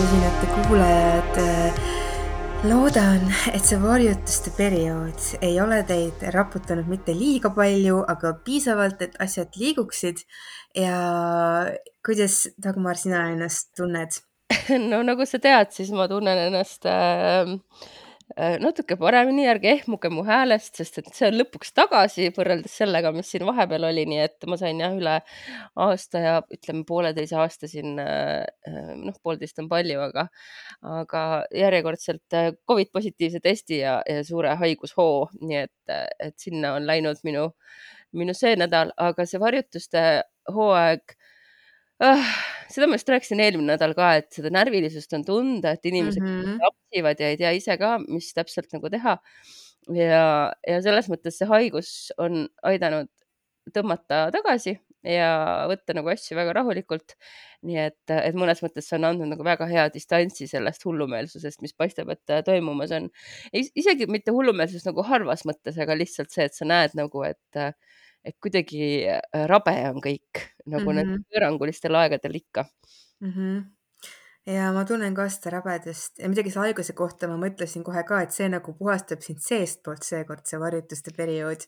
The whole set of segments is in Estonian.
jäägisusinate kuulajad. loodan, et see varjutuste periood ei ole teid raputanud mitte liiga palju, aga piisavalt, et asjad liiguksid. ja kuidas, Dagmar, sina ennast tunned? no nagu sa tead, siis ma tunnen ennast äh, Äh, natuke paremini, ärge ehmuge mu häälest, sest et see on lõpuks tagasi võrreldes sellega, mis siin vahepeal oli, nii et ma sain jah üle aasta ja ütleme pooleteise aasta siin, äh, äh, noh, poolteist on palju, aga, aga järjekordselt Covid positiivse testi ja, ja suure haigushoo, nii et, et sinna on läinud minu, minu see nädal, aga see varjutuste hooaeg ah, seda ma just rääkisin eelmine nädal ka, et seda närvilisust on tunda, et inimesed mm -hmm. rapsivad ja ei tea ise ka, mis täpselt nagu teha. ja, ja selles mõttes see haigus on aidanud tõmmata tagasi ja võtta nagu asju väga rahulikult. nii et, et mõnes mõttes see on andnud nagu väga hea distantsi sellest hullumeelsusest, mis paistab, et toimumas on. isegi mitte hullumeelsus nagu halvas mõttes, aga lihtsalt see, et sa näed nagu, et et kuidagi äh, rabe on kõik nagu mm -hmm. nendel pöörangulistel aegadel ikka mm. -hmm ja ma tunnen ka seda rabedust ja midagi selle haiguse kohta ma mõtlesin kohe ka, et see nagu puhastab sind seestpoolt seekord, see varjutuste periood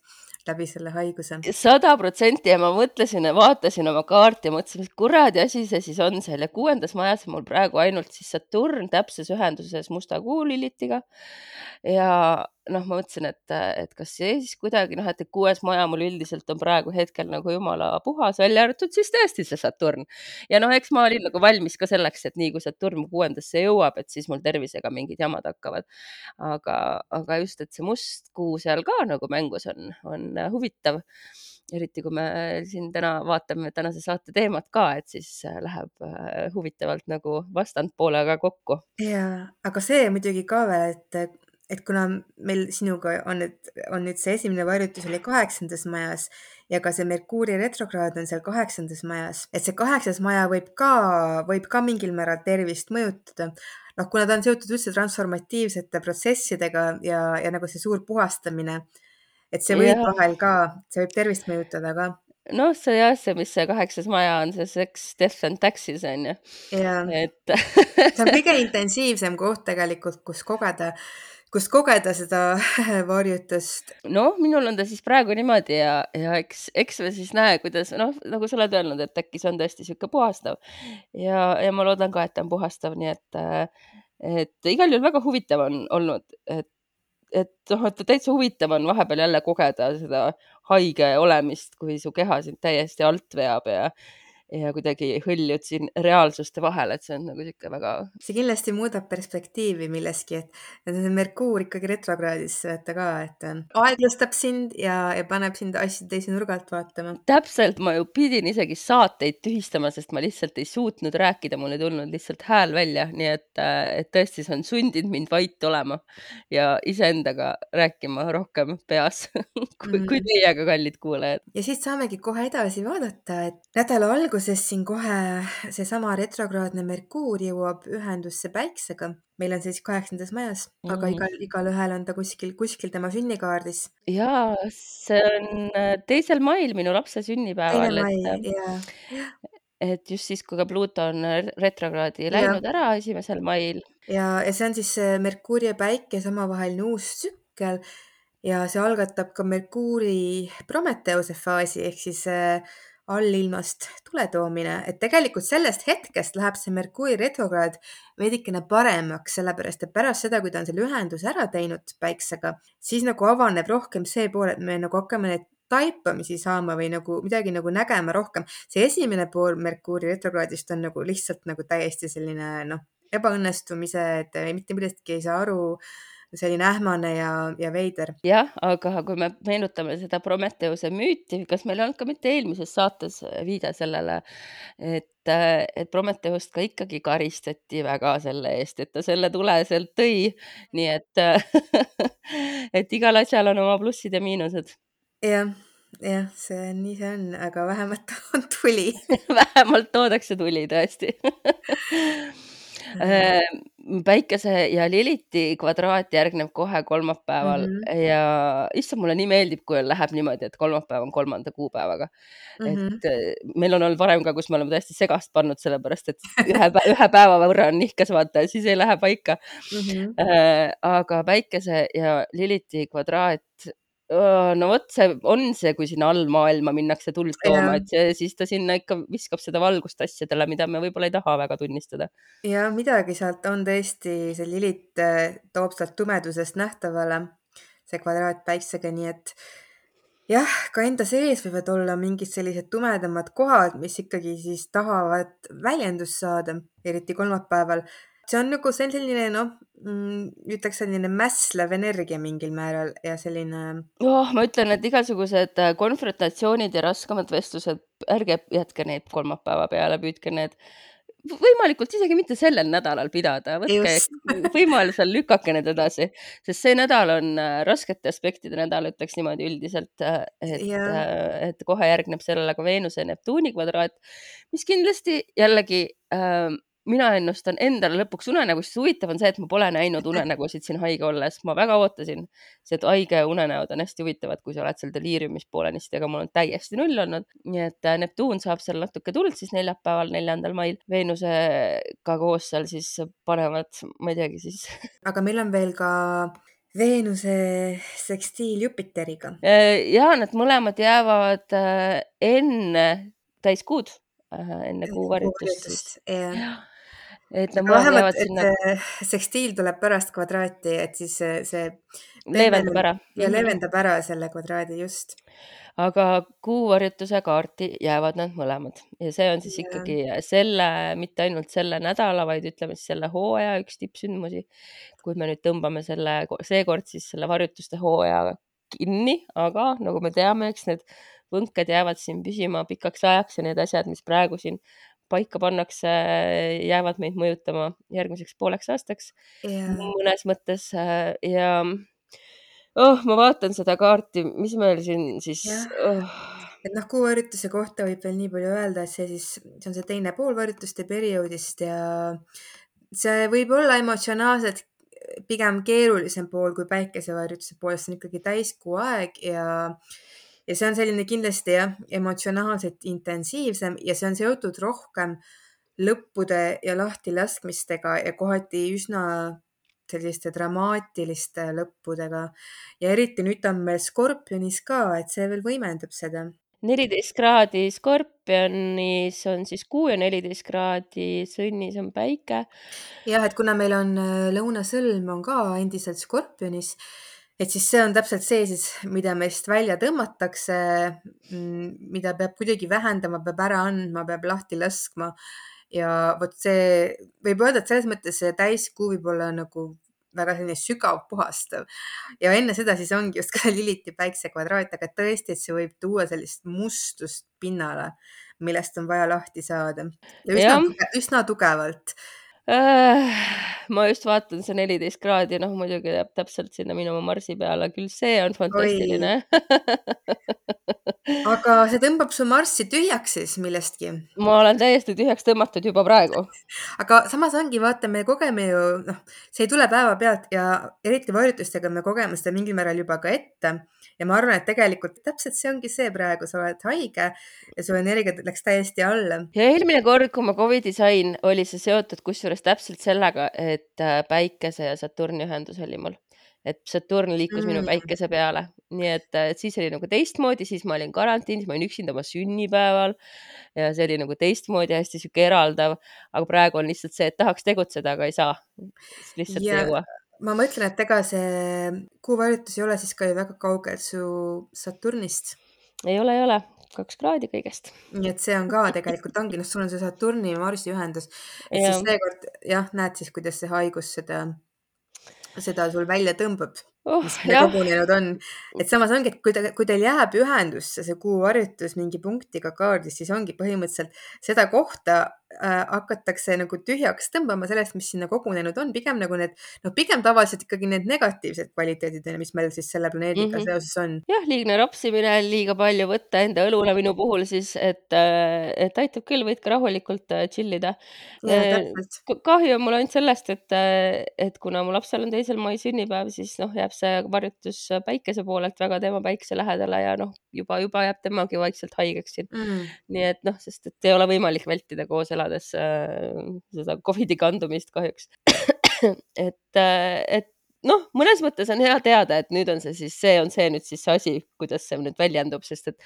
läbi selle haiguse. sada protsenti ja ma mõtlesin ja vaatasin oma kaarti ja mõtlesin, mis kuradi asi see siis on seal ja kuuendas majas mul praegu ainult siis Saturn täpses ühenduses musta kuulilitiga ja noh, ma mõtlesin, et, et kas see siis kuidagi noh, et kuues maja mul üldiselt on praegu hetkel nagu jumala puhas, välja arvatud siis tõesti see Saturn. ja noh, eks ma olin nagu valmis ka selleks, et nii kui Saturn kuuendasse jõuab, et siis mul tervisega mingid jamad hakkavad. aga, aga just, et see must kuu seal ka nagu mängus on, on huvitav eriti kui me siin täna vaatame tänase saate teemat ka, et siis läheb äh, huvitavalt nagu vastandpoolega kokku. ja, aga see muidugi ka veel, et et kuna meil sinuga on nüüd, on nüüd see esimene varjutus oli kaheksandas majas ja ka see Merkuuri retrokraad on seal kaheksandas majas, et see kaheksas maja võib ka, võib ka mingil määral tervist mõjutada. noh, kuna ta on seotud üldse transformatiivsete protsessidega ja, ja nagu see suur puhastamine, et see võib ja. vahel ka, see võib tervist mõjutada ka noh, see jah, see, mis see kaheksas maja on, see Sex, Death and Taxes on ju. et see on kõige intensiivsem koht tegelikult, kus kogeda kus kogeda seda varjutust? noh, minul on ta siis praegu niimoodi ja, ja eks, eks me siis näe, kuidas noh, nagu sa oled öelnud, et äkki see on tõesti niisugune puhastav ja, ja ma loodan ka, et ta on puhastav, nii et, et igal juhul väga huvitav on olnud, et et noh, et täitsa huvitav on vahepeal jälle kogeda seda haige olemist, kui su keha sind täiesti alt veab ja ja kuidagi hõljud siin reaalsuste vahel, et see on nagu niisugune väga. see kindlasti muudab perspektiivi milleski, et Merkuur ikkagi retrokraadis vaata ka, et äh, aeglustab sind ja, ja paneb sind asju teise nurga alt vaatama. täpselt, ma ju pidin isegi saateid tühistama, sest ma lihtsalt ei suutnud rääkida, mul ei tulnud lihtsalt hääl välja, nii et, äh, et tõesti, see on sundinud mind vait olema ja iseendaga rääkima rohkem peas kui mm., kui teiega, kallid kuulajad. ja siit saamegi kohe edasi vaadata, et nädala algus alguses siin kohe seesama retrokraadne Merkuur jõuab ühendusse Päiksega. meil on see siis kaheksandas majas mm, -hmm. aga mhm. igal, igalühel on ta kuskil, kuskil tema sünnikaardis. ja see on äh, teisel mail minu lapse sünnipäeval. mai, äh, ja. et just siis, kui ka Pluto on retrokraadi läinud ja. ära esimesel mail. ja, ja see on siis Merkuuri ja Päikese omavaheline uus tsükkel ja see algatab ka Merkuuri Prometheuse faasi ehk siis äh, allilmast tule toomine, et tegelikult sellest hetkest läheb see Merkuuri retrokraad veidikene paremaks, sellepärast et pärast seda, kui ta on selle ühenduse ära teinud päiksega, siis nagu avaneb rohkem see pool, et me nagu hakkame neid taipamisi saama või nagu midagi nagu nägema rohkem. see esimene pool Merkuuri retrokraadist on nagu lihtsalt nagu täiesti selline noh, ebaõnnestumised, mitte millestki ei saa aru selline ähmane ja, ja veider. jah, aga kui me meenutame seda Prometheuse müüti, kas meil ei olnud ka mitte eelmises saates viide sellele, et, et Prometheust ka ikkagi karistati väga selle eest, et ta selle tule sealt tõi. nii et et igal asjal on oma plussid ja miinused. jah jah, see nii see on, aga vähemalt on tuli vähemalt toodakse tuli tõesti. Päikese ja Liliti kvadraat järgneb kohe kolmapäeval Mhm. ja issand, mulle nii meeldib, kui läheb niimoodi, et kolmapäev on kolmanda kuupäevaga. et Mhm. meil on olnud varem ka, kus me oleme täiesti segast pannud, sellepärast et ühe, ühe päeva võrra on nihkes, vaata, ja siis ei lähe paika. Mhm. aga Päikese ja Liliti kvadraat no vot, see on see, kui sinna allmaailma minnakse tuld tooma, et see, siis ta sinna ikka viskab seda valgust asjadele, mida me võib-olla ei taha väga tunnistada. ja midagi sealt on tõesti, see Lilith äh, toob sealt tumedusest nähtavale, see kvadraat päiksega, nii et jah, ka enda sees võivad olla mingid sellised tumedamad kohad, mis ikkagi siis tahavad väljendust saada, eriti kolmapäeval. See on nagu, see on selline noh, ütleks selline mässlev energia mingil määral ja selline oh, ma ütlen, et igasugused äh, konfrontatsioonid ja raskemad vestlused, ärge jätke neid kolmapäeva peale, püüdke need võimalikult isegi mitte sellel nädalal pidada, võtke võimalusel lükake need edasi, sest see nädal on äh, raskete aspektide nädal, ütleks niimoodi üldiselt, äh, et, ja et kohe järgneb sellele ka Veenuse ja Neptuuni kvadraat, mis kindlasti jällegi äh, mina ennustan endale lõpuks unenägusid, huvitav on see, et ma pole näinud unenägusid siin haige olles, ma väga ootasin, sest haige unenäod on hästi huvitavad, kui sa oled seal deliiriumis poolenisti, aga mul on täiesti null olnud, nii et äh, Neptuun saab seal natuke tuld siis neljapäeval, neljandal mail, Veenusega koos seal siis panevad, ma ei teagi siis. Aga meil on veel ka Veenuse sekstiil Jupiteriga. ja nad mõlemad jäävad äh, enne täiskuud, enne kuuvarjutust jah et nad mõlemad jäävad et sinna. see sekstiil tuleb pärast kvadraati, et siis see, leevendab ära. ja leevendab ära selle kvadraadi, just. aga kuuvarjutuse kaarti jäävad nad mõlemad ja see on siis Ja. ikkagi selle, mitte ainult selle nädala, vaid ütleme siis selle hooaja üks tippsündmusi. kui me nüüd tõmbame selle, seekord siis selle varjutuste hooaja kinni, aga nagu me teame, eks need võnked jäävad siin püsima pikaks ajaks ja need asjad, mis praegu siin paika pannakse, jäävad meid mõjutama järgmiseks pooleks aastaks ja. mõnes mõttes ja oh, ma vaatan seda kaarti, mis meil siin siis oh. et noh, kuuvarjutuse kohta võib veel nii palju öelda, et see siis, see on see teine pool varjutuste perioodist ja see võib olla emotsionaalselt pigem keerulisem pool kui päikesevarjutuse pool, see on ikkagi täiskuu aeg ja ja see on selline kindlasti jah, emotsionaalselt intensiivsem ja see on seotud rohkem lõppude ja lahtilaskmistega ja kohati üsna selliste dramaatiliste lõppudega. ja eriti nüüd on meil Skorpionis ka, et see veel võimendab seda. neliteist kraadi Skorpionis on siis kuu ja neliteist kraadi Sõnnis on päike. jah, et kuna meil on lõunasõlm on ka endiselt Skorpionis et siis see on täpselt see siis, mida meist välja tõmmatakse, mida peab kuidagi vähendama, peab ära andma, peab lahti laskma. ja vot see võib öelda, et selles mõttes see täiskuu võib olla nagu väga selline sügav puhastav ja enne seda siis ongi just ka Liliti päiksekvadraat, aga tõesti, et see võib tuua sellist mustust pinnale, millest on vaja lahti saada. Ja üsna, üsna tugevalt ma just vaatan see neliteist kraadi, noh muidugi jääb täpselt sinna minu Marsi peale, küll see on fantastiline aga see tõmbab su Marssi tühjaks siis millestki? ma olen täiesti tühjaks tõmmatud juba praegu. aga samas ongi, vaata, me kogeme ju, noh, see ei tule päevapealt ja eriti varjutustega me kogeme seda mingil määral juba ka ette ja ma arvan, et tegelikult täpselt see ongi see praegu, sa oled haige ja su energia läks täiesti alla. ja eelmine kord, kui ma Covidi sain, oli see seotud kusjuures täpselt sellega, et äh, päikese ja Saturni ühendus oli mul et Saturn liikus mm. minu päikese peale, nii et, et siis oli nagu teistmoodi, siis ma olin karantiinis, ma olin üksinda oma sünnipäeval ja see oli nagu teistmoodi hästi sihuke eraldav, aga praegu on lihtsalt see, et tahaks tegutseda, aga ei saa. lihtsalt ja, ei jõua ma mõtlen, et ega see kuuvarjutus ei ole siis ka ju väga kaugel su Saturnist. ei ole, ei ole, kaks kraadi kõigest. nii et see on ka tegelikult ongi, noh, sul on see Saturni ja Marsi ühendus, et ja. siis seekord jah, näed siis, kuidas see haigus seda, seda sul välja tõmbab oh mis jah, kogunenud on. et samas ongi, et kui ta, kui teil jääb ühendusse see kuu harjutus mingi punktiga kaardis, siis ongi põhimõtteliselt seda kohta hakatakse nagu tühjaks tõmbama sellest, mis sinna kogunenud on, pigem nagu need, noh, pigem tavaliselt ikkagi need negatiivsed kvaliteedid, mis meil siis selle planeediga mm -hmm. seoses on. jah, liigne rapsimine, liiga palju võtta enda õlule minu puhul siis, et, äh, et aitab küll, võid ka rahulikult äh, chill ida. kahju on mul ainult sellest, et, et kuna mu lapsel on teisel mai sünnipäev, siis noh, jääb see varjutus päikese poolelt väga tema päikese lähedale ja noh, juba, juba jääb temagi vaikselt haigeks siin mm.. nii et noh, sest et ei ole võimalik vältida koos elades äh, seda Covidi kandumist kahjuks et, äh, et noh, mõnes mõttes on hea teada, et nüüd on see siis, see on see nüüd siis see asi, kuidas see nüüd väljendub, sest et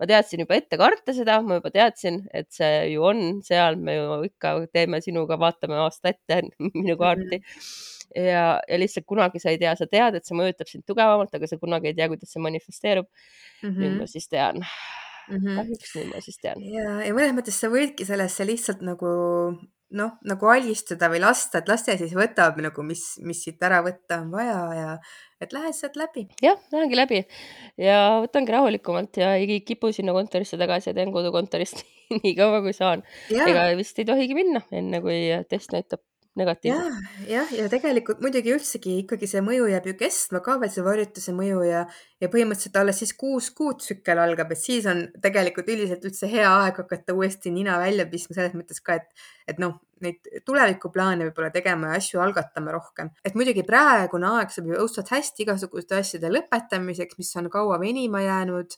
ma teadsin juba ette karta seda, ma juba teadsin, et see ju on seal, me ju ikka teeme sinuga, vaatame aasta ette minu kaarti mm. -hmm ja, ja lihtsalt kunagi sa ei tea, sa tead, et see mõjutab sind tugevamalt, aga sa kunagi ei tea, kuidas see manifesteerub mm. -hmm. nüüd ma siis tean mm -hmm.. kahjuks nüüd ma siis tean. ja, ja mõnes mõttes sa võidki sellesse lihtsalt nagu noh, nagu alistuda või lasta, et las see siis võtab nagu, mis, mis siit ära võtta on vaja ja et lähed sealt läbi. jah, lähengi läbi ja võtangi rahulikumalt ja ei kipu sinna kontorisse tagasi ja teen kodukontorist nii kaua, kui saan. ega vist ei tohigi minna, enne kui test näitab negatiivselt. jah, jah, ja tegelikult muidugi üldsegi ikkagi see mõju jääb ju kestma ka veel see varjutuse mõju ja, ja põhimõtteliselt alles siis kuus kuud tsükkel algab, et siis on tegelikult üldiselt üldse hea aeg hakata uuesti nina välja pistma selles mõttes ka, et, et noh, neid tulevikuplaane võib-olla tegema ja asju algatama rohkem. et muidugi praegune aeg saab ju õudselt hästi igasuguste asjade lõpetamiseks, mis on kaua venima jäänud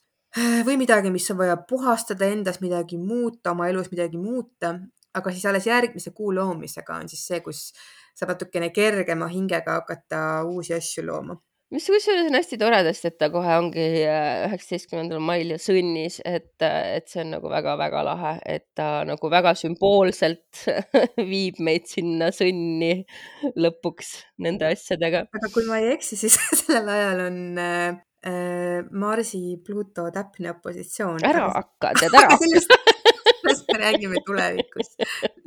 või midagi, mis on vaja puhastada endas, midagi muuta, oma elus midagi muuta aga siis alles järgmise kuu loomisega on siis see, kus saab natukene kergema hingega hakata uusi asju looma mis kusjuures on hästi toredasti, et ta kohe ongi äh, üheksateistkümnendal mail ja sõnnis, et, äh, et see on nagu väga-väga lahe, et ta nagu väga sümboolselt viib meid sinna sõnni lõpuks nende asjadega. aga kui ma ei eksi, siis sellel ajal on äh, äh Marsi Pluto täpne opositsioon. ära hakka, tead ära hakka sellest me räägime tulevikus,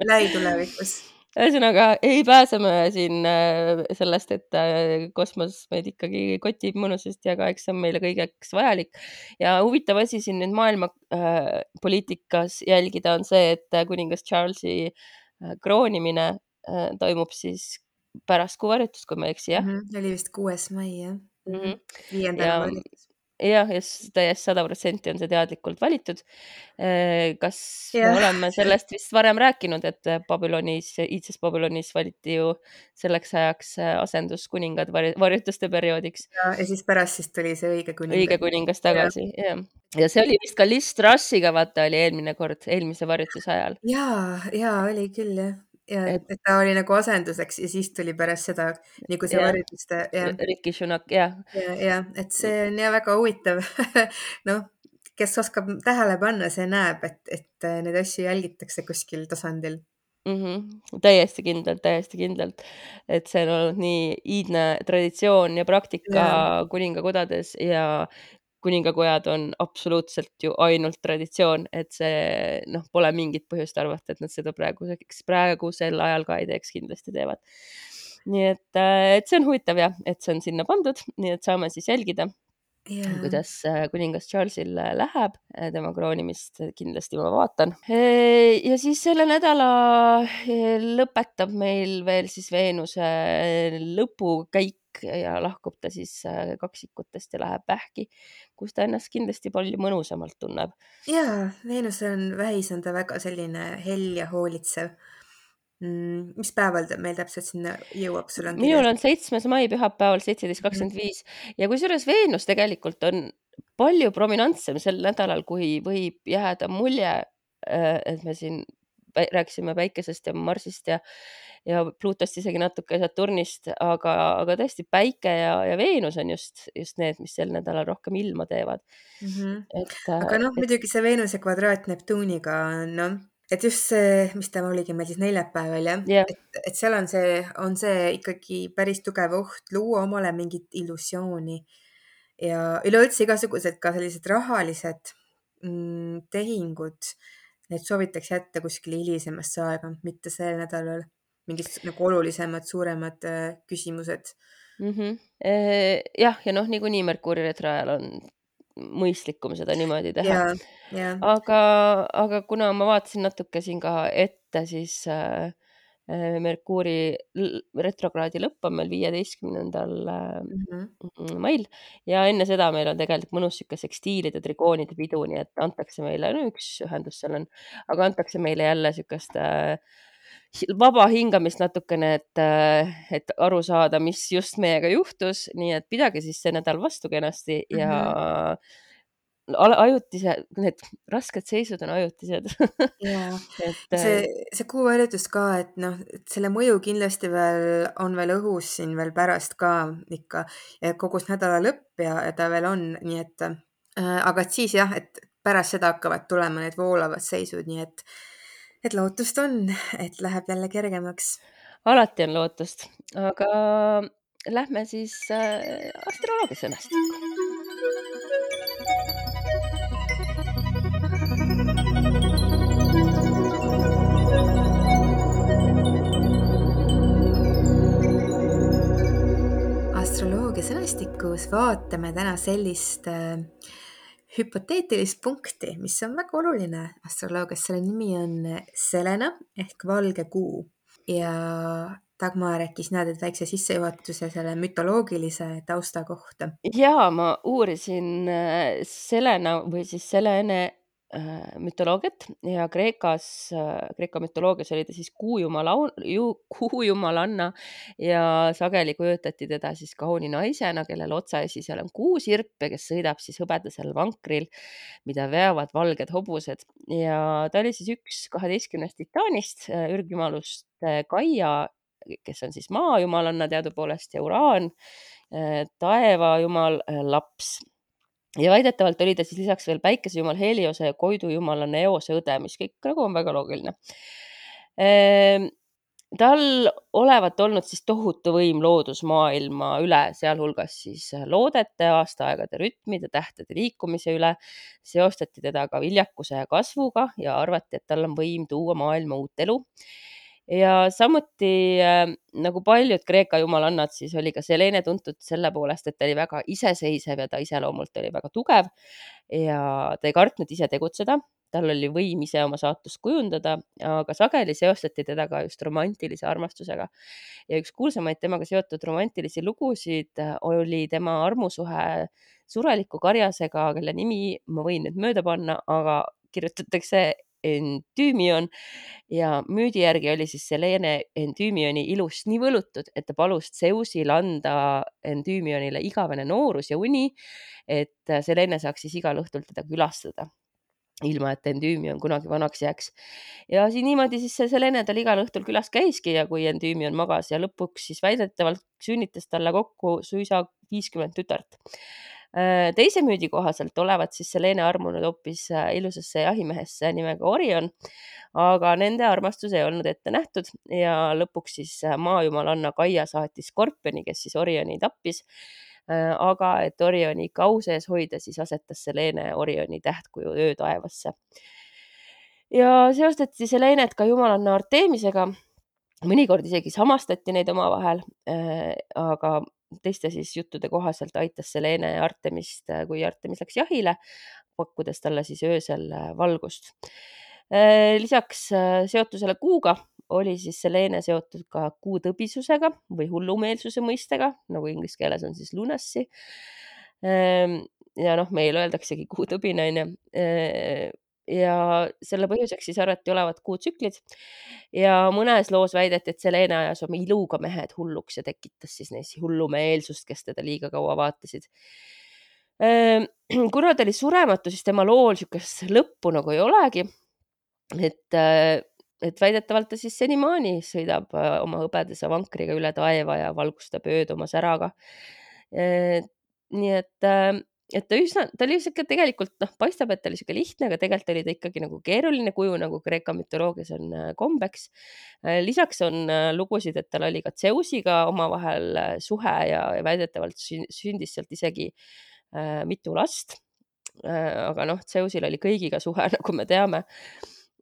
lähitulevikus ühesõnaga ei pääse me siin äh, sellest, et äh, kosmos meid ikkagi kotib mõnusasti, aga eks see on meile kõigeks vajalik. ja huvitav asi siin nüüd maailma äh, poliitikas jälgida on see, et kuningas Charlesi äh, kroonimine äh, toimub siis pärast kuuvarjutust, kui ma ei eksi, jah mm? -hmm. oli vist kuues mai, jah mm -hmm.. viiendal varjutus jah, ja täiesti sada protsenti on see teadlikult valitud. Äh, kas ja. me oleme sellest vist varem rääkinud, et Babülonis, iidses Babülonis valiti ju selleks ajaks äh, asenduskuningad varjutuste perioodiks. ja, ja siis pärast siis tuli see õige kuningas. õige kuningas tagasi, jah. ja see oli vist ka Liz Trussiga, vaata, oli eelmine kord, eelmise varjutuse ajal. ja, ja oli küll jah ja et, et ta oli nagu asenduseks ja siis tuli pärast seda nagu see varjutuste. Ricky Sunak, jah. ja, ja et see on ja väga huvitav noh, kes oskab tähele panna, see näeb, et, et äh, neid asju jälgitakse kuskil tasandil mm. -hmm. täiesti kindlalt, täiesti kindlalt, et see on olnud nii iidne traditsioon ja praktika ja. kuningakodades ja kuningakojad on absoluutselt ju ainult traditsioon, et see noh, pole mingit põhjust arvata, et nad seda praeguseks, praegusel ajal ka ei teeks, kindlasti teevad. nii et, äh, et see on huvitav jah, et see on sinna pandud, nii et saame siis jälgida yeah., kuidas äh, kuningas Charlesil äh, läheb, tema kroonimist kindlasti ma vaatan. ja siis selle nädala lõpetab meil veel siis Veenuse lõpukäik ja lahkub ta siis kaksikutest ja läheb vähki, kus ta ennast kindlasti palju mõnusamalt tunneb. ja, Veenuse on vähis, on ta väga selline hell ja hoolitsev mm,. mis päeval ta meil täpselt sinna jõuab, sul on? minul on seitsmes mai pühapäeval seitseteist kakskümmend viis ja kusjuures Veenus tegelikult on palju prominentsem sel nädalal, kui võib jääda mulje, äh, et me siin rääkisime Päikesest ja Marsist ja ja Pluutost isegi natuke Saturnist, aga, aga tõesti Päike ja, ja Veenus on just, just need, mis sel nädalal rohkem ilma teevad mm. -hmm. et. aga noh, muidugi see Veenuse kvadraat Neptuniga on noh, et just see, mis ta oligi meil siis neljapäeval jah yeah., et, et seal on see, on see ikkagi päris tugev oht luua omale mingit illusiooni ja üleüldse igasugused ka sellised rahalised mm, tehingud, need soovitakse jätta kuskile hilisemasse aega, mitte sel nädalal mingid nagu olulisemad, suuremad äh, küsimused mhmh. jah, ja noh, niikuinii Merkuuri retroajal on mõistlikum seda niimoodi teha. Aga, aga kuna ma vaatasin natuke siin ka ette, siis äh, Merkuuri retrokraadi lõpp on meil viieteistkümnendal mm -hmm. mail. Ja enne seda meil on tegelikult mõnus sihuke sekstiilide, trikoonide pidu, nii et antakse meile, no üks ühendus seal on, aga antakse meile jälle sihukest äh, vaba hingamist natukene, et, et aru saada, mis just meiega juhtus, nii et pidage siis see nädal vastu kenasti ja mm -hmm ajutise, need rasked seisud on ajutised et see, see kuuharjutus ka, et noh, et selle mõju kindlasti veel on veel õhus siin veel pärast ka ikka kogu see nädala lõpp ja, ja ta veel on, nii et äh, aga et siis jah, et pärast seda hakkavad tulema need voolavad seisud, nii et et lootust on, et läheb jälle kergemaks. alati on lootust, aga lähme siis äh, astroloogia sõnastikku. Sõnastikus vaatame täna sellist äh, hüpoteetilist punkti, mis on väga oluline astroloogias, selle nimi on Selena ehk valge kuu ja Dagmar, äkki sina teed väikse sissejuhatuse selle mütoloogilise tausta kohta? ja ma uurisin äh, Selena või siis Selene mütoloogiat ja Kreekas, äh, Kreeka mütoloogias oli ta siis kuujumala, kuujumalanna ja sageli kujutati teda siis kauni naisena, kellel otsaesi seal on kuusirp ja kes sõidab siis hõbedasel vankril, mida veavad valged hobused. Ja ta oli siis üks kaheteistkümnest titaanist, äh, ürgjumalust Gaia, kes on siis maajumalanna teadupoolest ja Uraan, taevajumal laps ja väidetavalt oli ta siis lisaks veel päikesejumal Heliose ja koidujumala Neose õde, mis kõik nagu on väga loogiline ehm, tal olevat olnud siis tohutu võim loodusmaailma üle, sealhulgas siis loodete, aastaaegade rütmide, tähtede liikumise üle. seostati teda ka viljakuse ja kasvuga ja arvati, et tal on võim tuua maailma uut elu ja samuti äh, nagu paljud Kreeka jumalannad, siis oli ka Selene tuntud selle poolest, et ta oli väga iseseisev ja ta iseloomult oli väga tugev ja ta ei kartnud ise tegutseda, tal oli võim ise oma saatust kujundada, aga sageli seostati teda ka just romantilise armastusega. ja üks kuulsamaid temaga seotud romantilisi lugusid äh, oli tema armusuhe sureliku karjasega, kelle nimi ma võin nüüd mööda panna, aga kirjutatakse Endüümion ja müüdi järgi oli siis Selene Endüümioni ilust nii võlutud, et ta palus Zeusil anda Endüümionile igavene noorus ja uni, et Selene saaks siis igal õhtul teda külastada ilma et Endüümion kunagi vanaks jääks. ja siin niimoodi siis see Selene tal igal õhtul külas käiski ja kui Endüümion magas ja lõpuks siis väidetavalt sünnitas talle kokku suisa viiskümmend tütart Äh, teise müüdi kohaselt olevat siis Selene armunud hoopis äh, ilusasse jahimehesse nimega Orion, aga nende armastus ei olnud ette nähtud ja lõpuks siis äh, maajumalanna Kaia saatis Skorpioni, kes siis Orioni tappis. aga et Orioni ikka au sees hoida, siis asetas Selene Orioni tähtkuju öötaevasse. ja seostati Selenet ka jumalanna Artemisega mõnikord isegi samastati neid omavahel, aga teiste siis juttude kohaselt aitas Selene Artemist, äh, kui Artemis läks jahile, pakkudes talle siis öösel äh, valgust. Äh, lisaks seotusele kuuga oli siis Selene seotud ka kuu tõbisusega või hullumeelsuse mõistega, nagu inglise keeles on siis lunacy. Ähm, ja noh, meil öeldaksegi kuutõbine onju ja selle põhjuseks siis arvati olevat kuutsüklid ja mõnes loos väideti, et Selene ajas oma iluga mehed hulluks ja tekitas siis neis hullumeelsust, kes teda liiga kaua vaatasid. Ehm, kuna ta oli surematu, siis tema lool niisugust lõppu nagu ei olegi. et, et väidetavalt ta siis senimaani sõidab äh, oma hõbedase vankriga üle taeva ja valgustab ööd oma säraga. Ehm, nii et äh, et ta üsna, ta oli sihuke tegelikult noh, paistab, et ta oli sihuke lihtne, aga tegelikult oli ta ikkagi nagu keeruline kuju, nagu Kreeka mütoloogias on äh, kombeks. Äh, lisaks on äh, lugusid, et tal oli ka Zeusiga omavahel suhe ja, ja väidetavalt sündis sealt isegi äh, mitu last äh,. aga noh, Zeusil oli kõigiga suhe, nagu me teame.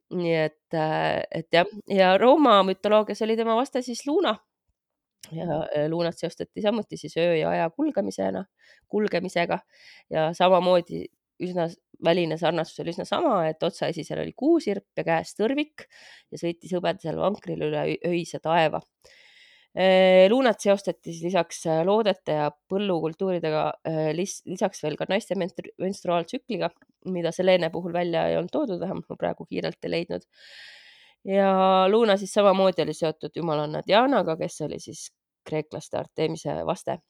nii et, et jah, ja Rooma mütoloogias oli tema vaste siis Luna ja luunat seostati samuti siis öö ja aja kulgemisena, kulgemisega ja samamoodi üsna väline sarnasus oli üsna sama, et otsaesisel oli kuusirp ja käes tõrvik ja sõitis hõbedasel vankril üle öise taeva. luunat seostati siis lisaks loodete ja põllukultuuridega lis lisaks veel ka naiste menstruaaltsükliga, mida Selene puhul välja ei olnud toodud, vähemalt ma praegu kiirelt ei leidnud. ja Luuna siis samamoodi oli seotud jumalanna Dianaga, kes oli siis kreeklaste Artemise vaste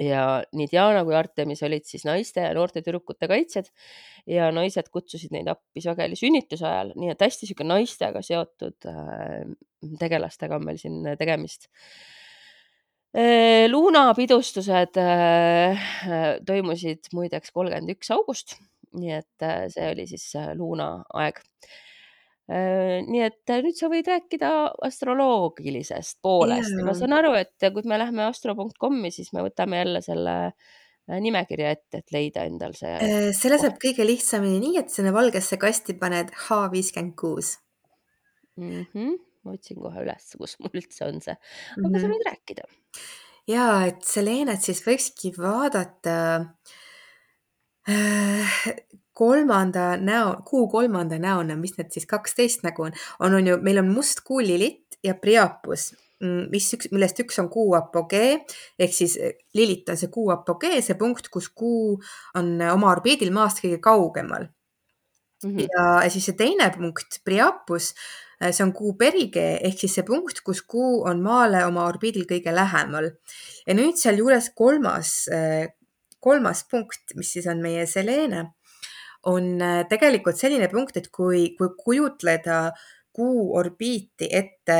ja nii Diana kui Artemis olid siis naiste ja noorte tüdrukute kaitsjad ja naised kutsusid neid appi sageli sünnituse ajal, nii et hästi sihuke naistega seotud äh, tegelastega on meil siin tegemist äh,. Luuna pidustused äh, toimusid muideks kolmkümmend üks august, nii et see oli siis Luuna aeg nii et äh, nüüd sa võid rääkida astroloogilisest poolest ja ma saan aru, et kui me läheme astro.com-i, siis me võtame jälle selle äh, nimekirja ette, et leida endal see selle saab kõige lihtsamini nii, et sinna valgesse kasti paned H viiskümmend kuus. Mhm, ma otsin kohe üles, kus mul üldse on see, mm. aga sa -hmm. võid rääkida. ja et Selenet siis võikski vaadata kolmanda näo, kuu kolmanda näona, mis need siis kaksteist nägu on, on, on ju, meil on must kuu Lilith ja Priapus, mm, mis üks, millest üks on kuu apogee ehk siis eh, Lilith on see kuu apogee, see punkt, kus kuu on oma orbiidil maast kõige kaugemal mm. -hmm. ja siis see teine punkt, Priapus, eh, see on kuu perigee ehk siis see punkt, kus kuu on maale oma orbiidil kõige lähemal. ja nüüd sealjuures kolmas, eh, kolmas punkt, mis siis on meie Selene on äh, tegelikult selline punkt, et kui, kui kujutleda kuu orbiiti ette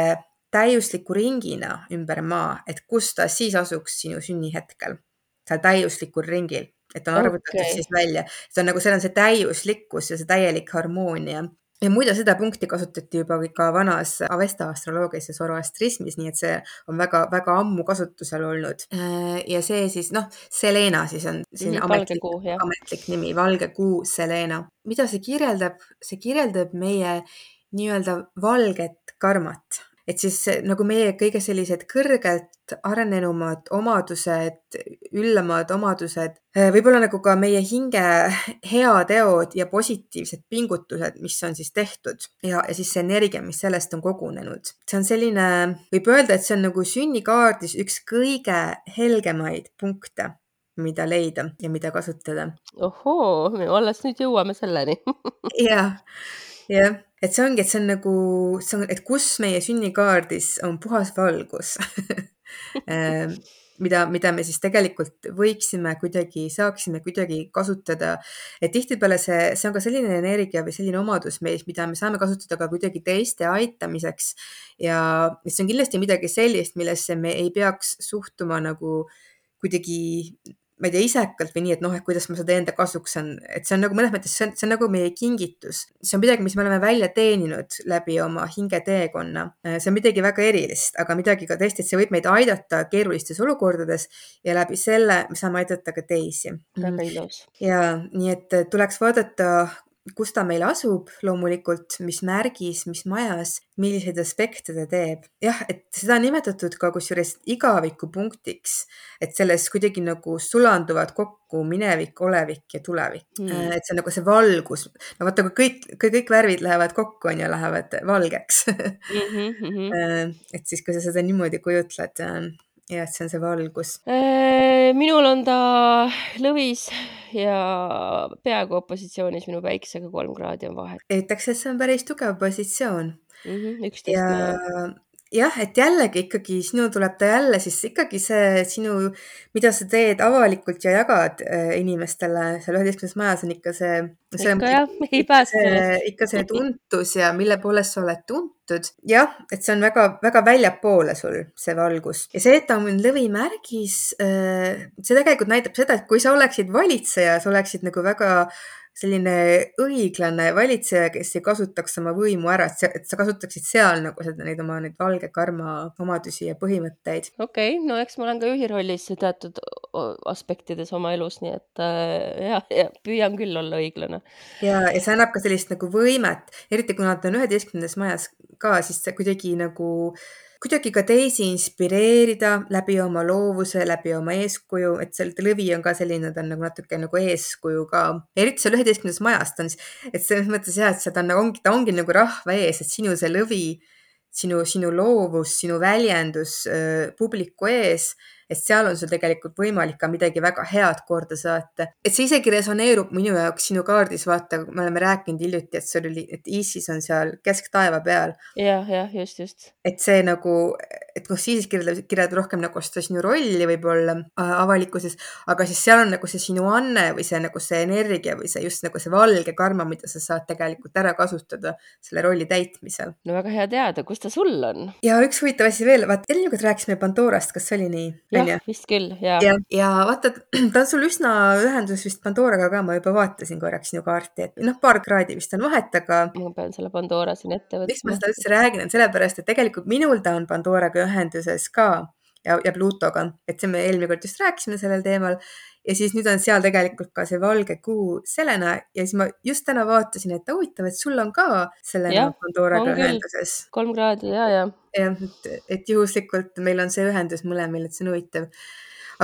täiusliku ringina ümber maa, et kus ta siis asuks sinu sünnihetkel, seal täiuslikul ringil, et on arvutatud okay. siis välja, see on nagu, seal on see täiuslikkus ja see täielik harmoonia ja muide, seda punkti kasutati juba ka vanas Avesta astroloogias ja zoroastrismis, nii et see on väga-väga ammu kasutusel olnud. Äh, ja see siis noh, Selena siis on siin mm -hmm, ametlik, kuu, ametlik nimi, valge kuu Selena. mida see kirjeldab? see kirjeldab meie nii-öelda valget karmat et siis nagu meie kõige sellised kõrgelt arenenumad omadused, üllamad omadused, eh, võib-olla nagu ka meie hinge heateod ja positiivsed pingutused, mis on siis tehtud ja, ja siis see energia, mis sellest on kogunenud. see on selline, võib öelda, et see on nagu sünnikaardis üks kõige helgemaid punkte mida leida ja mida kasutada. ohoo, alles nüüd jõuame selleni jah, jah et see ongi, et see on nagu, see on, et kus meie sünnikaardis on puhas valgus ähm, mida, mida me siis tegelikult võiksime kuidagi, saaksime kuidagi kasutada. et tihtipeale see, see on ka selline energia või selline omadus meis, mida me saame kasutada ka kuidagi teiste aitamiseks. ja see on kindlasti midagi sellist, millesse me ei peaks suhtuma nagu kuidagi ma ei tea, isekalt või nii, et noh, et kuidas ma seda enda kasuks saan, et see on nagu mõnes mõttes, see on, see on nagu meie kingitus. see on midagi, mis me oleme välja teeninud läbi oma hingeteekonna. see on midagi väga erilist, aga midagi ka tõesti, et see võib meid aidata keerulistes olukordades ja läbi selle me saame aidata ka teisi. väga ilus. ja nii, et tuleks vaadata kus ta meil asub loomulikult, mis märgis, mis majas, milliseid aspekte ta teeb. jah, et seda on nimetatud ka kusjuures igavikupunktiks, et selles kuidagi nagu sulanduvad kokku minevik, olevik ja tulevik mm.. et see on nagu see valgus, no vaata, kui kõik, kui kõik värvid lähevad kokku, on ju, lähevad valgeks mm. -hmm. et siis, kui sa seda niimoodi kujutled ja et see on see valgus. Äh, minul on ta lõvis ja peaaegu opositsioonis minu päiksega, kolm kraadi on vahet. ütleks, et see on päris tugev positsioon mm. -hmm, ja jah, et jällegi ikkagi sinul tuleb ta jälle siis ikkagi see sinu, mida sa teed avalikult ja jagad äh, inimestele seal üheteistkümnes majas on ikka see. ikka jah, ei pääse ikka see tuntus ja mille poolest sa oled tuntud. jah, et see on väga-väga väljapoole sul see valgus ja see, et ta on lõvimärgis, äh, see tegelikult näitab seda, et kui sa oleksid valitseja, sa oleksid nagu väga selline õiglane valitseja, kes ei kasutaks oma võimu ära, et sa, et sa kasutaksid seal nagu seda, neid oma neid valge karma omadusi ja põhimõtteid. okei okay,, no eks ma olen ka juhi rollis teatud aspektides oma elus, nii et äh, ja, ja püüan küll olla õiglane. ja, ja see annab ka sellist nagu võimet, eriti kuna ta on üheteistkümnendas majas ka, siis see kuidagi nagu kuidagi ka teisi inspireerida läbi oma loovuse, läbi oma eeskuju, et see lõvi on ka selline, ta on nagu natuke nagu eeskuju ka. eriti seal üheteistkümnendas majas ta on, et selles mõttes jah, et see ta on, ongi, ta ongi nagu rahva ees, et sinu see lõvi, sinu, sinu loovus, sinu väljendus äh, publiku ees et seal on sul tegelikult võimalik ka midagi väga head korda saata. et see isegi resoneerub minu jaoks sinu kaardis, vaata, me oleme rääkinud hiljuti, et sul oli, et Isis on seal kesktaeva peal. jah, jah, just, just. et see nagu, et noh, siis kirjeldab, kirjeldab rohkem nagu seda sinu rolli võib-olla äh, avalikkuses, aga siis seal on nagu see sinu anne või see nagu see energia või see just nagu see valge karma, mida sa saad tegelikult ära kasutada selle rolli täitmisel. no väga hea teada, kus ta sul on. ja üks huvitav asi veel, vaata eelmine kord rääkisime Pandorast, kas see oli nii? jah, vist küll, ja. ja, ja vaata, ta on sul üsna ühenduses vist Pandoraga ka, ma juba vaatasin korraks sinu kaarti, et noh, paar kraadi vist on vahet, aga. ma pean selle Pandora siin ette võtma. miks ma seda üldse räägin, on sellepärast, et tegelikult minul ta on Pandoraga ühenduses ka ja, ja Plutoga, et see me eelmine kord just rääkisime sellel teemal ja siis nüüd on seal tegelikult ka see valge kuu Selena ja siis ma just täna vaatasin, et huvitav, et sul on ka Selena Pandoraga ühenduses. kolm kraadi ja, ja. jah, et, et juhuslikult meil on see ühendus mõlemil, et see on huvitav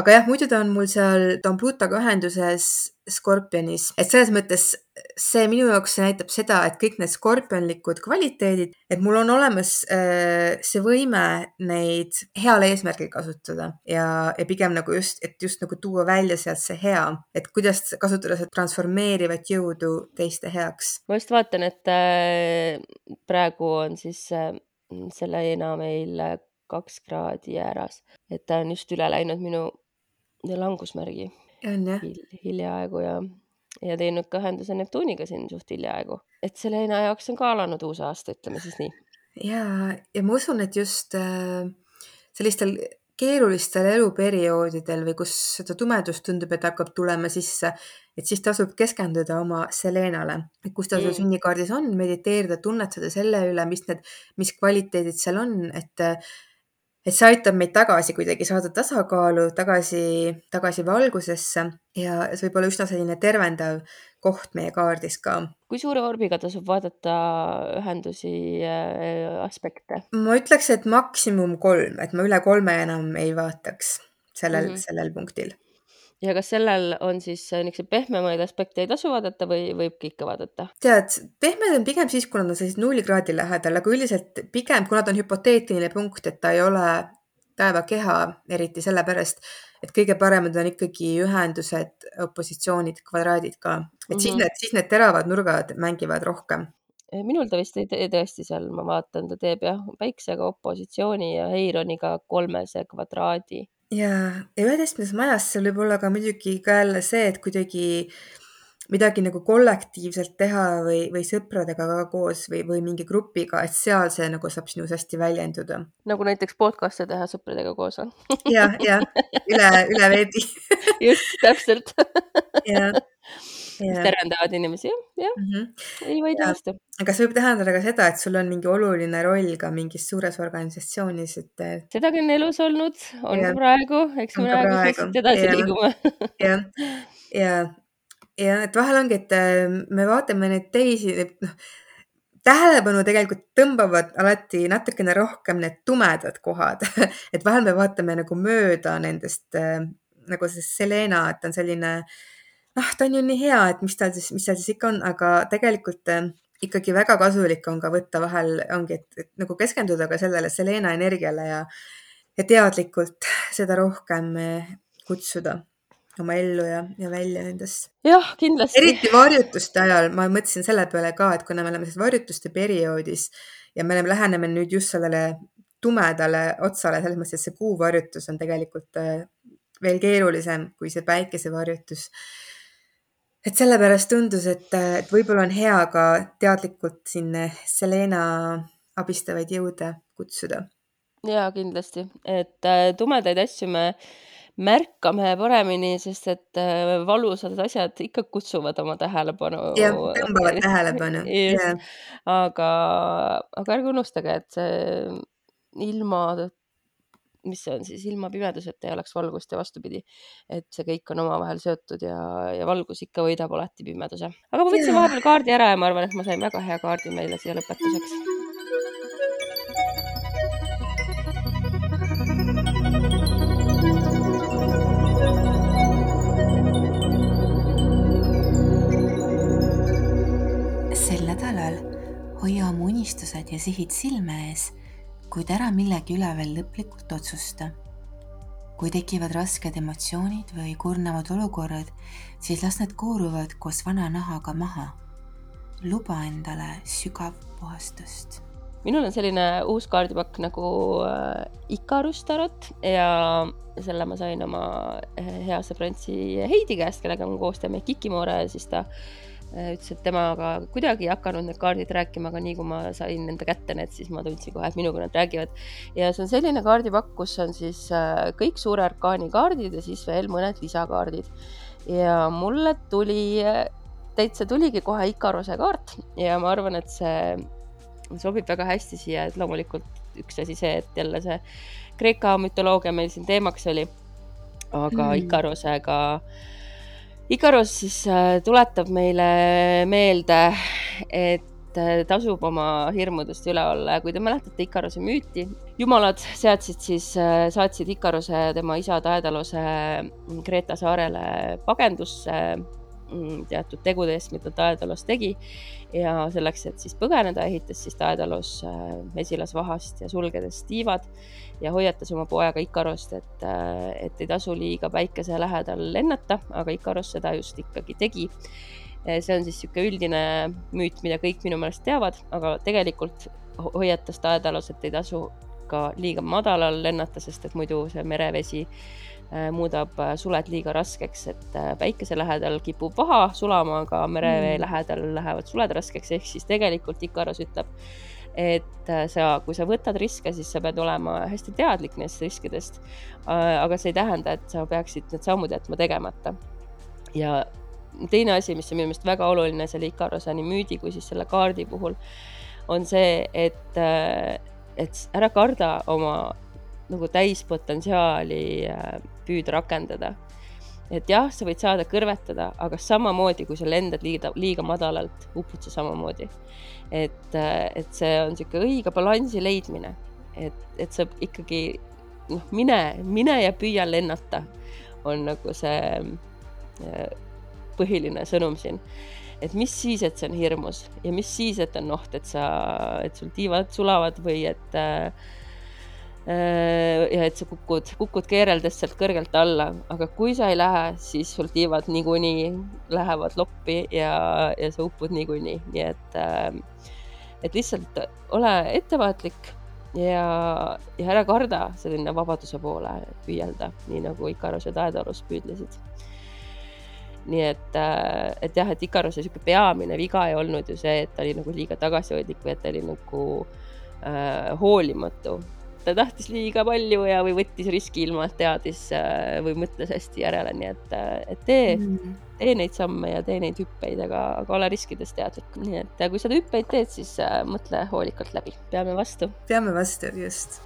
aga jah, muidu ta on mul seal, ta on Plutoga ühenduses Skorpionis, et selles mõttes see minu jaoks näitab seda, et kõik need skorpionlikud kvaliteedid, et mul on olemas äh, see võime neid heal eesmärgil kasutada ja, ja pigem nagu just, et just nagu tuua välja sealt see hea, et kuidas kasutada seda transformeerivat jõudu teiste heaks. ma just vaatan, et äh, praegu on siis äh, selle Eena meil kaks kraadi ääras, et ta on just üle läinud minu langusmärgi. on jah Hil,? hiljaaegu ja, ja teinud ka ühenduse Neptuniga siin suht hiljaaegu, et Selena jaoks on ka alanud uus aasta, ütleme siis nii. ja, ja ma usun, et just äh, sellistel keerulistel eluperioodidel või kus seda tumedust tundub, et hakkab tulema sisse, et siis tasub keskenduda oma Selenale, kus ta mm. sul sünnikaardis on, mediteerida, tunnetada selle üle, mis need, mis kvaliteedid seal on, et et see aitab meid tagasi kuidagi saada tasakaalu, tagasi, tagasi valgusesse ja see võib olla üsna selline tervendav koht meie kaardis ka. kui suure orbiga tasub vaadata ühendusi äh, aspekte? ma ütleks, et maksimum kolm, et ma üle kolme enam ei vaataks sellel mm, -hmm. sellel punktil ja kas sellel on siis äh, niisuguseid pehmemaid aspekte ei tasu vaadata või võibki ikka vaadata? tead, pehmed on pigem siis, kui nad on sellised nullkraadi lähedal, aga üldiselt pigem, kuna ta on hüpoteetiline punkt, et ta ei ole taevakeha, eriti sellepärast, et kõige paremad on ikkagi ühendused, opositsioonid, kvadraadid ka, et mm -hmm. siis mhm. need, siis need teravad nurgad mängivad rohkem minul ta vist ei tee tõesti seal, ma vaatan, ta teeb jah, päiksega opositsiooni ja Heironiga kolmese kvadraadi ja, ja üheteistkümnendas majas seal võib olla ka muidugi ka jälle see, et kuidagi midagi nagu kollektiivselt teha või, või sõpradega ka koos või, või mingi grupiga, et seal see nagu saab sinus hästi väljenduda. nagu näiteks podcast'e teha sõpradega koos või? ja, ja üle, üle veebi just, täpselt. jah mis tervendavad inimesi, jah, jah mm, -hmm. ei vaidle vastu. aga see võib tähendada ka seda, et sul on mingi oluline roll ka mingis suures organisatsioonis, et. sedagi on elus olnud, on ja. ka praegu, eks me praegu lihtsalt edasi ja. liigume jah, ja, ja et vahel ongi, et äh, me vaatame neid teisi, noh tähelepanu tegelikult tõmbavad alati natukene rohkem need tumedad kohad et vahel me vaatame nagu mööda nendest äh, nagu see Selena, et on selline äh, noh, ta on ju nii hea, et mis tal siis, mis seal siis ikka on, aga tegelikult äh, ikkagi väga kasulik on ka võtta vahel, ongi, et, nagu keskenduda ka sellele Selena energiale ja, ja teadlikult seda rohkem äh, kutsuda oma ellu ja, ja välja nendest. jah, kindlasti. eriti varjutuste ajal, ma mõtlesin selle peale ka, et kuna me oleme selles varjutuste perioodis ja me oleme, läheneme nüüd just sellele tumedale otsale, selles mõttes, et see kuuvarjutus on tegelikult äh, veel keerulisem kui see päikesevarjutus et sellepärast tundus, et, et võib-olla on hea ka teadlikult siin Selena abistavaid jõude kutsuda. ja kindlasti, et äh, tumedaid asju me märkame paremini, sest et äh, valusad asjad ikka kutsuvad oma tähelepanu. jah, tõmbavad tähelepanu. aga, aga ärge unustage, et see ilma mis see on siis, ilma pimeduseta ei oleks valgust ja vastupidi. et see kõik on omavahel seotud ja, ja valgus ikka võidab alati pimeduse. aga ma võtsin vahepeal kaardi ära ja ma arvan, et ma sain väga hea kaardi meile siia lõpetuseks. sel nädalal hoia oma unistused ja sihid silme ees kuid ära millegi üle veel lõplikult otsusta. kui tekivad rasked emotsioonid või kurnavad olukorrad, siis las need kooruvad koos vana nahaga maha. luba endale sügav puhastust minul on selline uus kaardipakk nagu äh, Ikarus tarot ja selle ma sain oma äh, hea sõbrantsi Heidi käest, kellega me koos teeme Kikimoore siis ta ütles, et temaga kuidagi ei hakanud need kaardid rääkima, aga nii kui ma sain nende kätte need, siis ma tundsin kohe, et minuga nad räägivad. ja see on selline kaardipakk, kus on siis kõik suure arkaani kaardid ja siis veel mõned lisakaardid. ja mulle tuli, täitsa tuligi kohe Ikaruse kaart ja ma arvan, et see sobib väga hästi siia, et loomulikult üks asi see, et jälle see Kreeka mütoloogia meil siin teemaks oli, aga mm. Ikarusega, Ikarus siis äh, tuletab meile meelde, et äh, tasub oma hirmudest üle olla. Ja kui te mäletate Ikaruse müüti, jumalad seadsid siis, äh, saatsid Ikaruse tema isa Daedaluse Kreeta saarele pagendusse teatud tegude eest, mida Daedalus tegi ja selleks, et siis põgeneda, ehitas siis Daedalus äh, mesilasvahast ja sulgedes tiivad ja hoiatas oma poega Ikarost, et, äh, et ei tasu liiga päikese lähedal lennata, aga Ikaros seda just ikkagi tegi. Äh, see on siis niisugune üldine müüt, mida kõik minu meelest teavad, aga tegelikult hoiatas Daedalus, et ei tasu ka liiga madalal lennata, sest et muidu see merevesi Äh, muudab äh, suled liiga raskeks, et äh, päikese lähedal kipub vaha sulama, aga merevee mm. lähedal lähevad suled raskeks, ehk siis tegelikult Ikaros ütleb, et sa, kui sa võtad riske, siis sa pead olema hästi teadlik nendest riskidest. aga see ei tähenda, et sa peaksid need sammud jätma tegemata. ja teine asi, mis on minu meelest väga oluline selle Ikarose nii müüdi kui siis selle kaardi puhul, on see, et, et ära karda oma nagu täispotentsiaali püüda rakendada. et jah, sa võid saada kõrvetada, aga samamoodi, kui sa lendad liiga, liiga madalalt, upud sa samamoodi. et, et see on niisugune õige balansi leidmine, et, et sa ikkagi noh, mine, mine ja püüa lennata, on nagu see äh, põhiline sõnum siin et mis siis, et see on hirmus ja mis siis, et on oht, et sa, et sul tiivad sulavad või et äh, ja et sa kukud, kukud keereldes sealt kõrgelt alla, aga kui sa ei lähe, siis sul tiivad niikuinii lähevad loppi ja, ja sa upud niikuinii, nii et, äh, et lihtsalt ole ettevaatlik ja, ja ära karda selline vabaduse poole püüelda, nii nagu Ikarus ja Daedalus püüdlesid. nii et, äh, et jah, et Ikaruse sihuke peamine viga ei olnud ju see, et ta oli nagu liiga tagasihoidlik või et ta oli nagu äh, hoolimatu ta tahtis liiga palju ja, või võttis riski ilma, et teadis äh, või mõtles hästi järele, nii et, äh, et tee mm., tee neid samme ja tee neid hüppeid, aga, aga ole riskidest teadlik, nii et äh, kui sa hüppeid teed, siis mõtle hoolikalt läbi, peame vastu. peame vastu, just